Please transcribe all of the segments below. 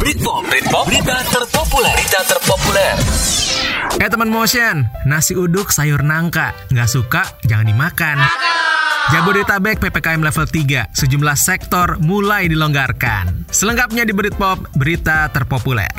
Britpop, Britpop, berita terpopuler, berita terpopuler. Eh teman motion, nasi uduk sayur nangka, nggak suka jangan dimakan. Jabodetabek PPKM level 3, sejumlah sektor mulai dilonggarkan. Selengkapnya di Britpop, berita terpopuler.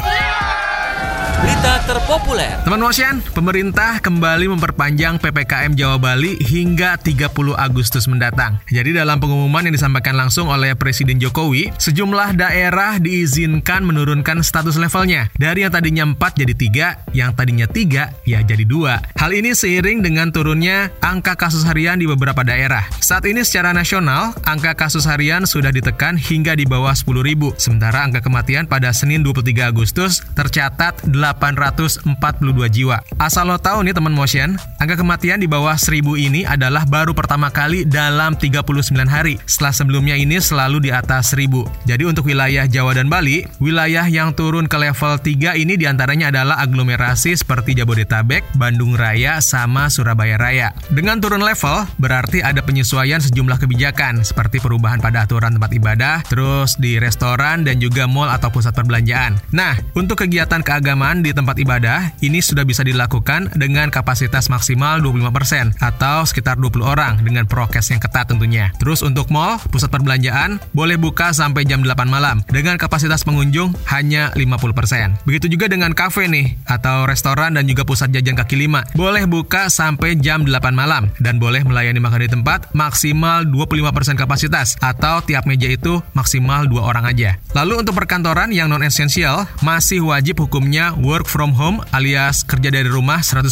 Berita terpopuler. Teman motion, pemerintah kembali memperpanjang PPKM Jawa Bali hingga 30 Agustus mendatang. Jadi dalam pengumuman yang disampaikan langsung oleh Presiden Jokowi, sejumlah daerah diizinkan menurunkan status levelnya. Dari yang tadinya 4 jadi 3, yang tadinya 3 ya jadi 2. Hal ini seiring dengan turunnya angka kasus harian di beberapa daerah. Saat ini secara nasional, angka kasus harian sudah ditekan hingga di bawah 10.000. Sementara angka kematian pada Senin 23 Agustus tercatat 842 jiwa. Asal lo tahu nih teman motion, angka kematian di bawah 1000 ini adalah baru pertama kali dalam 39 hari. Setelah sebelumnya ini selalu di atas 1000. Jadi untuk wilayah Jawa dan Bali, wilayah yang turun ke level 3 ini di antaranya adalah aglomerasi seperti Jabodetabek, Bandung Raya, sama Surabaya Raya. Dengan turun level, berarti ada penyesuaian sejumlah kebijakan seperti perubahan pada aturan tempat ibadah, terus di restoran dan juga mall atau pusat perbelanjaan. Nah, untuk kegiatan keagamaan di tempat ibadah ini sudah bisa dilakukan dengan kapasitas maksimal 25% atau sekitar 20 orang dengan prokes yang ketat tentunya. Terus untuk mall, pusat perbelanjaan boleh buka sampai jam 8 malam dengan kapasitas pengunjung hanya 50%. Begitu juga dengan kafe nih atau restoran dan juga pusat jajan kaki lima. Boleh buka sampai jam 8 malam dan boleh melayani makan di tempat maksimal 25% kapasitas atau tiap meja itu maksimal dua orang aja. Lalu untuk perkantoran yang non esensial masih wajib hukumnya work from home alias kerja dari rumah 100%.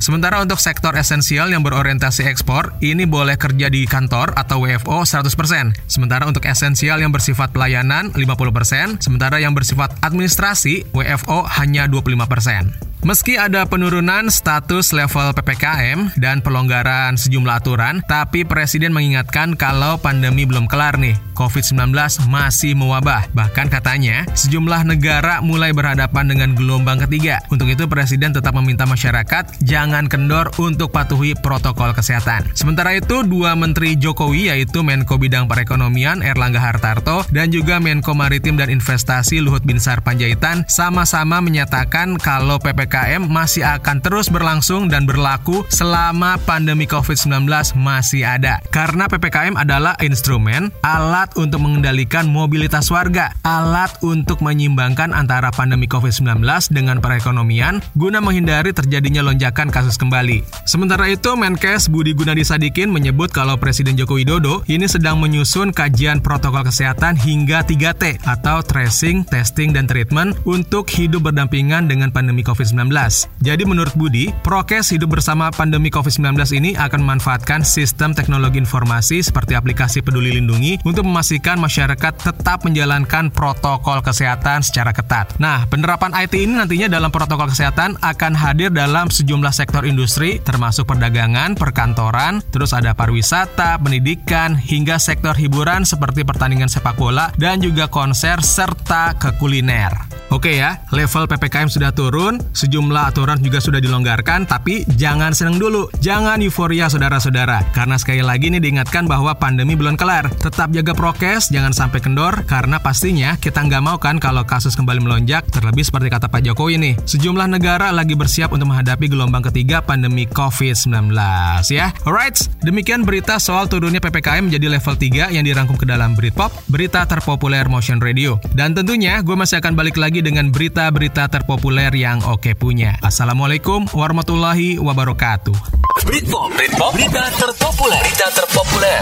Sementara untuk sektor esensial yang berorientasi ekspor, ini boleh kerja di kantor atau WFO 100%. Sementara untuk esensial yang bersifat pelayanan 50%, sementara yang bersifat administrasi WFO hanya 25%. Meski ada penurunan status level PPKM dan pelonggaran sejumlah aturan, tapi Presiden mengingatkan kalau pandemi belum kelar nih. COVID-19 masih mewabah. Bahkan katanya, sejumlah negara mulai berhadapan dengan gelombang ketiga. Untuk itu, Presiden tetap meminta masyarakat jangan kendor untuk patuhi protokol kesehatan. Sementara itu, dua Menteri Jokowi yaitu Menko Bidang Perekonomian Erlangga Hartarto dan juga Menko Maritim dan Investasi Luhut Binsar Panjaitan sama-sama menyatakan kalau PPKM masih akan terus berlangsung dan berlaku selama pandemi COVID-19 masih ada. Karena PPKM adalah instrumen, alat untuk mengendalikan mobilitas warga, alat untuk menyimbangkan antara pandemi COVID-19 dengan perekonomian guna menghindari terjadinya lonjakan kasus kembali. Sementara itu, Menkes Budi Gunadi Sadikin menyebut kalau Presiden Joko Widodo ini sedang menyusun kajian protokol kesehatan hingga 3T atau tracing, testing, dan treatment untuk hidup berdampingan dengan pandemi COVID-19. Jadi menurut Budi, prokes hidup bersama pandemi COVID-19 ini akan memanfaatkan sistem teknologi informasi seperti aplikasi Peduli Lindungi untuk memastikan masyarakat tetap menjalankan protokol kesehatan secara ketat. Nah, penerapan IT ini nantinya dalam protokol kesehatan akan hadir dalam sejumlah sektor industri termasuk perdagangan, perkantoran, terus ada pariwisata, pendidikan, hingga sektor hiburan seperti pertandingan sepak bola dan juga konser serta ke kuliner. Oke ya, level PPKM sudah turun, sejumlah aturan juga sudah dilonggarkan, tapi jangan seneng dulu. Jangan euforia saudara-saudara, karena sekali lagi nih diingatkan bahwa pandemi belum kelar. Tetap jaga prokes, jangan sampai kendor, karena pastinya kita nggak mau kan kalau kasus kembali melonjak, terlebih seperti kata Pak Jokowi nih. Sejumlah negara lagi bersiap untuk menghadapi gelombang ketiga pandemi COVID-19 ya. Alright, demikian berita soal turunnya PPKM menjadi level 3 yang dirangkum ke dalam Britpop, berita terpopuler Motion Radio. Dan tentunya gue masih akan balik lagi dengan berita-berita terpopuler yang oke punya. Assalamualaikum warahmatullahi wabarakatuh. Britpop, Britpop, berita terpopuler, berita terpopuler.